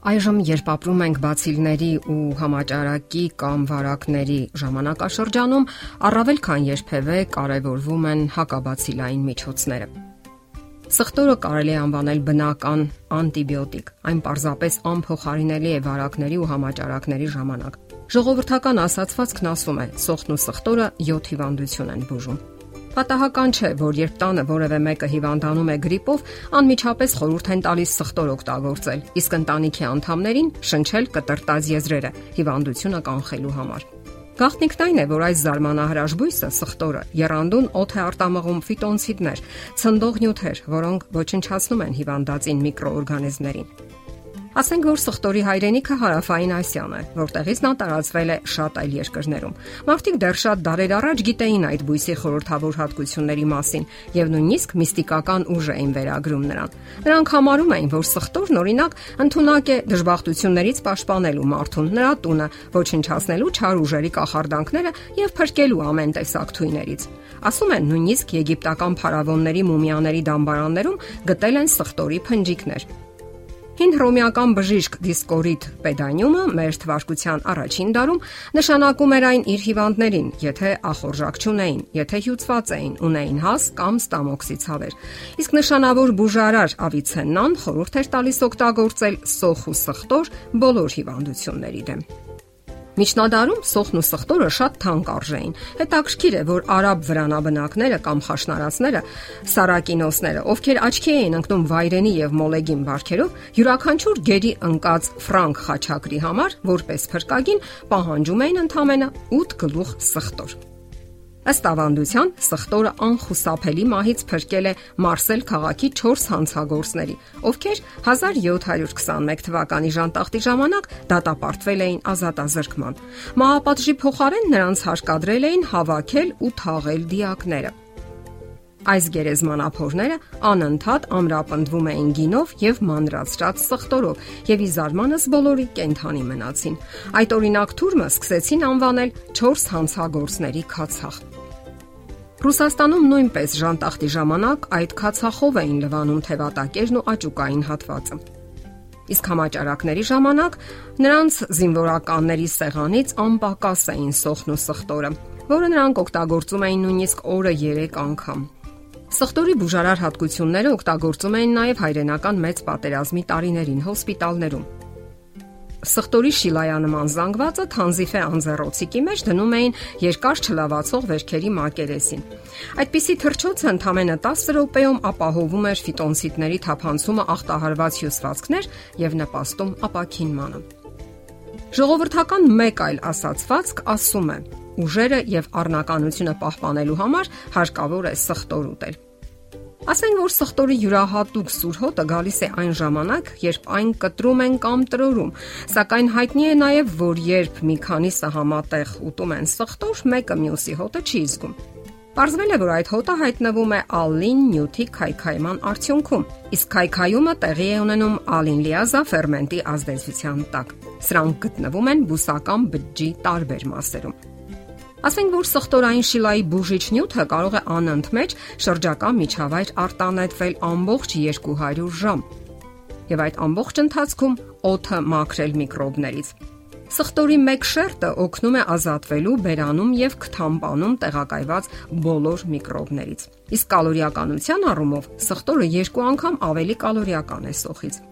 Այժմ, երբ ապրում ենք բացիլների ու համաճարակի կամ վարակների ժամանակաշրջանում, առավել քան երբևէ կարևորվում են հակաբացիլային միջոցները։ Սխտորը կարելի անվանել բնական անտիբիոտիկ։ Այն պարզապես անփոխարինելի է վարակների ու համաճարակների ժամանակ։ Ժողովրդական ասացվածքն ասում է. սոխն ու սխտորը 7 հիվանդություն են բուժում։ Պատահական չէ, որ երբ տանը որևէ մեկը հիվանդանում է գրիպով, անմիջապես խորհուրդ են տալիս սխտոր օգտագործել, իսկ ընտանիքի անդամներին շնչել կտրտած եզրերը հիվանդությունը կանխելու համար։ Գաղտնիքն այն է, որ այս զարմանահրաշ բույսը սխտորը երանդուն օդ է արտամղում ֆիտոնցիդներ, ցնդող նյութեր, որոնք ոչնչացնում են հիվանդածին միկրոօրգանիզմներին։ Ասենք որ սխտորի հայրենիքը հարավային Ասիան է, որտեղից նա տարածվել է շատ այլ երկրներում։ Մարդիկ դեռ շատ դարեր առաջ գիտեին այդ բույսի խորհրդավոր հատկությունների մասին եւ նույնիսկ միստիկական ուժ էին վերագրում նրան։ Նրանք համարում էին, որ սխտորն օրինակ ընդունակ է դժբախտություններից պաշտպանելու մարդուն, նրա տունը, ոչնչացնելու չար ուժերի կախարդանքները եւ փրկելու ամեն տեսակ թույներից։ Ասում են նույնիսկ եգիպտական փարավոնների մումիաների դամբարաններում գտել են սխտորի փնջիկներ։ Հին հռոմեական բժիշկ Դիսկորիդ Պետանյումը մեր թվարկության առաջին դարում նշանակում էր այն իր հիվանդներին, եթե ախորժակ չունեին, եթե հյուծված էին, ունեին հաս կամ ստամոքսի ցավեր։ Իսկ նշանավոր բուժարար Ավիցեննան խորհուրդ էր տալիս օգտագործել սոխ ու սխտոր բոլոր հիվանդությունների դեմ։ Միջնադարում սոխն ու սխտորը շատ թանկ արժեին։ Հետաքրքիր է, որ արաբ վրանաբնակները կամ խաշնարածները, սարակինոսները, ովքեր աչքի էին ընկնում վայրենի եւ մոլեգին բարքերով, յուրաքանչյուր գերի ընկած ֆրանկ խաչակրի համար, որպես փրկագին, պահանջում էին ընդամենը 8 գլուխ սխտոր։ Ըստ ավանդության, սխտորը անխուսափելի մահից փրկել է Մարսել քաղաքի 4 հանցագործների, ովքեր 1721 թվականի ժանտախտի ժամանակ դատապարտվել էին ազատազրկման։ Մահապատժի փոխարեն նրանց հարկադրել էին հավաքել ու թաղել դիակները։ Այս գերեզմանափորները անընդհատ ամրապնդվում էին գինով եւ մանրացրած սխտորով եւ ի զարմանս բոլորի կենթանի մնացին։ Այդ օրինակ թուրմը սկսեցին անվանել 4 հանցագործների քացախ։ Ռուսաստանում նույնպես ժանտախտի ժամանակ այդ քացախով էին լվանում թևատակերն ու աճուկային հատվածը։ Իսկ համաճարակների ժամանակ նրանց զինվորականների սեղանից անպակաս էին սոխն ու սխտորը, որը նրանք օգտագործում էին նույնիսկ օրը 3 անգամ։ Սխտորի բուժարար հատկությունները օգտագործում էին նաև հայրենական մեծ պատերազմի տարիներին հոսպիտալներում։ Սխտորի շիլայանման զանգվածը թանզիֆե անձեռոցիկի մեջ դնում էին երկար չլավացող վերքերի մակերեսին։ Այդպիսի թրջոցը ընդամենը 10 րոպեում ապահովում էր ֆիտոնցիտների թափանցումը ախտահարված հյուսվածքներ եւ նպաստում ապակինմանը։ Ժողովրդական մեկ այլ ասացվածք ասում է. ուժերը եւ առնականությունը պահպանելու համար հարկավոր է սխտոր ուտել։ Ասենք որ սխտորի յուրահատուկ սուր հոտը գալիս է այն ժամանակ, երբ այն կտրում են կամ տրորում, սակայն հայտնի է նաև, որ երբ մի քանիսը համատեղ ուտում են սխտոր, մեկը մյուսի հոտը չի զգում։ Պարզվել է, որ այդ հոտը հայտնվում է ալին նյութի քայքայման արդյունքում, իսկ քայքայումը տեղի է ունենում ալին լիազա фермենտի ազդեցության տակ։ Սրանք գտնվում են բուսական բջջի տարբեր մասերում։ Ասենք որ սխտորային շիլայի բուժիչ նյութը կարող է անընդմեջ շրջակա միջավայր արտանետվել ամբողջ 200 ժամ։ Եվ այդ ամբողջ ընթացքում օդը մաքրել միկրոբներից։ Սխտորի մեկ շերտը օգնում է ազատվելու բերանում եւ քթամբանում տեղակայված բոլոր միկրոբներից։ Իսկ կալորիականության առումով սխտորը երկու անգամ ավելի կալորիական է սոխից։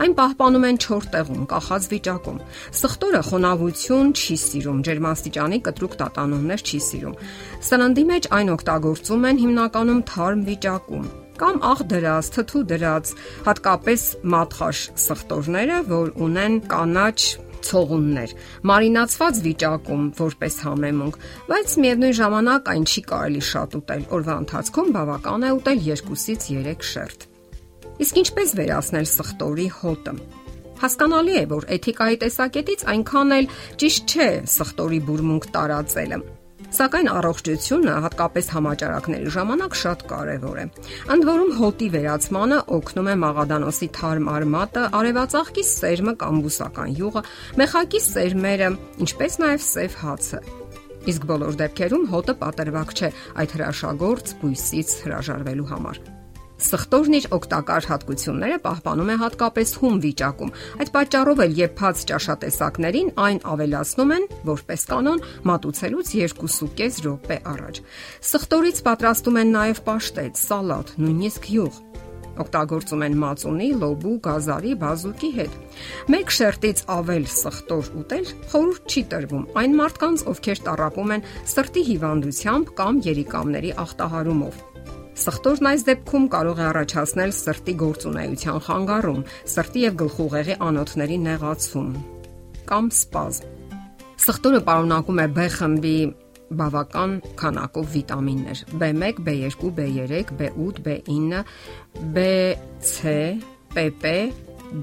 Այն պահպանում են 4 տեղում, կախած վիճակում։ Սխտորը խոնավություն չի սիրում, ջերմաստիճանի կտրուկ տատանումներ չի սիրում։ Սննդի մեջ այն օգտագործում են հիմնականում թարմ վիճակում կամ աղ դրած, թթու դրած, հատկապես մատխաշ սխտորները, որ ունեն կանաչ ցողուններ, մարինացված վիճակում որպես համեմունք, բայց միևնույն ժամանակ այն չի կարելի շատ ուտել։ Օրվա ընթացքում բավական է ուտել 2-ից 3 շերտ։ Իսկ ինչպես վերացնել սխտորի հոտը։ Հասկանալի է, որ էթիկայի տեսակետից այնքան էլ ճիշտ չէ սխտորի բուրմունք տարածելը։ Սակայն առողջությունը, հատկապես համաճարակների ժամանակ շատ կարևոր է։ Ընդ որում հոտի վերացմանը օգնում է մաղադանոսի թարմ արմատը, արևածաղկի սերմը կամ բուսական յուղը, մեխակի սերմերը, ինչպես նաև սև հացը։ Իսկ բոլոր դեպքերում հոտը պատրվակ չէ այդ հրաշագործ բույսից հրաժարվելու համար։ Սխտորն իր օգտակար հատկությունները պահպանում է հատկապես հում վիճակում։ Այդ պատճառով էլ եփած ճաշատեսակներին այն ավելացնում են որպես կանոն մատուցելուց 2.5 րոպե առաջ։ Սխտորից պատրաստում են նաև պաշտետ, սալատ, նույնիսկ յուղ օգտագործում են մածունի, լոբու, գազարի, բազուկի հետ։ Մեկ շերտից ավել սխտոր ուտել խորուրդ չի տրվում այն մարդկանց, ովքեր տարապում են սրտի հիվանդությամբ կամ երիկամների ախտահարումով։ Սխտորն այս դեպքում կարող է առաջացնել սրտի գործունեության խանգարում, սրտի եւ գլխուղեղի անոթների նեղացում կամ սպազմ։ Սխտորը պարունակում է B խմբի բավական քանակով վիտամիններ՝ B1, B2, B3, B8, B9, B, C, PP,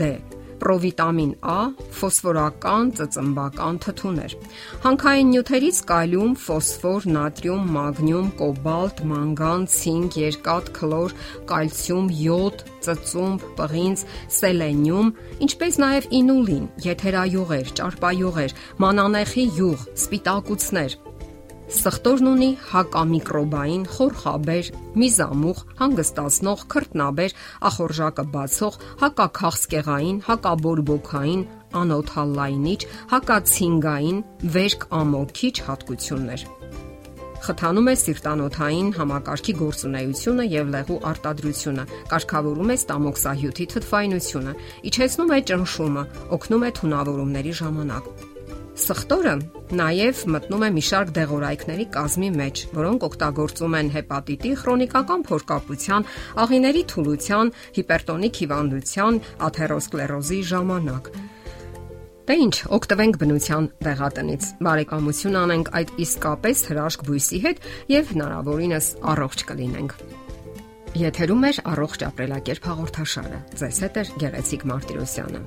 D պրովիտամին A, ֆոսֆորական, ծծմբական թթուներ։ Հանքային նյութերից կալիում, ֆոսֆոր, նատրիում, մագնիում, կոբալտ, մանգան, ցինկ, երկաթ, քլոր, կալցիում, յոդ, ծծումբ, պղինձ, սելենիում, ինչպես նաև ինուլին, եթերայուղեր, ճարպայուղեր, մանանեխի յուղ, սպիտակուցներ, Սխտորն ունի հակամիկրոբային, խորխաբեր, միզամուղ, հանգստացնող, քրտնաբեր, ախորժակը բացող, հակաքաղցկեղային, հակաբորբոքային, անոթալայնիչ, հակացինգային, վերք ամոքիչ հատկություններ խթանում է սիրտանոթային համակարգի գործունեությունը եւ լեղու արտադրությունը, կարգավորում է ստամոքսահյութի թթվայնությունը, իջեցնում է ճնշումը, օգնում է թունավորումների ժամանակ։ Սխտորը նաև մտնում է մի շարք դեղորայքների կազմի մեջ, որոնք օգտագործում են հեպատիտի, քրոնիկական փորկապության, աղիների թուլության, հիպերտոնիկ հիվանդության, աթերոսկլերոզի ժամանակ։ Դե ինչ, օգտվենք բնության դեղատնից։ Բարեկամություն անենք այդ իսկապես հրաշք բույսի հետ եւ հնարավորինս առողջ կլինենք։ Եթերում է առողջ ապրելակերպ հաղորդաշարը։ Ձեզ հետ է Գեղեցիկ Մարտիրոսյանը։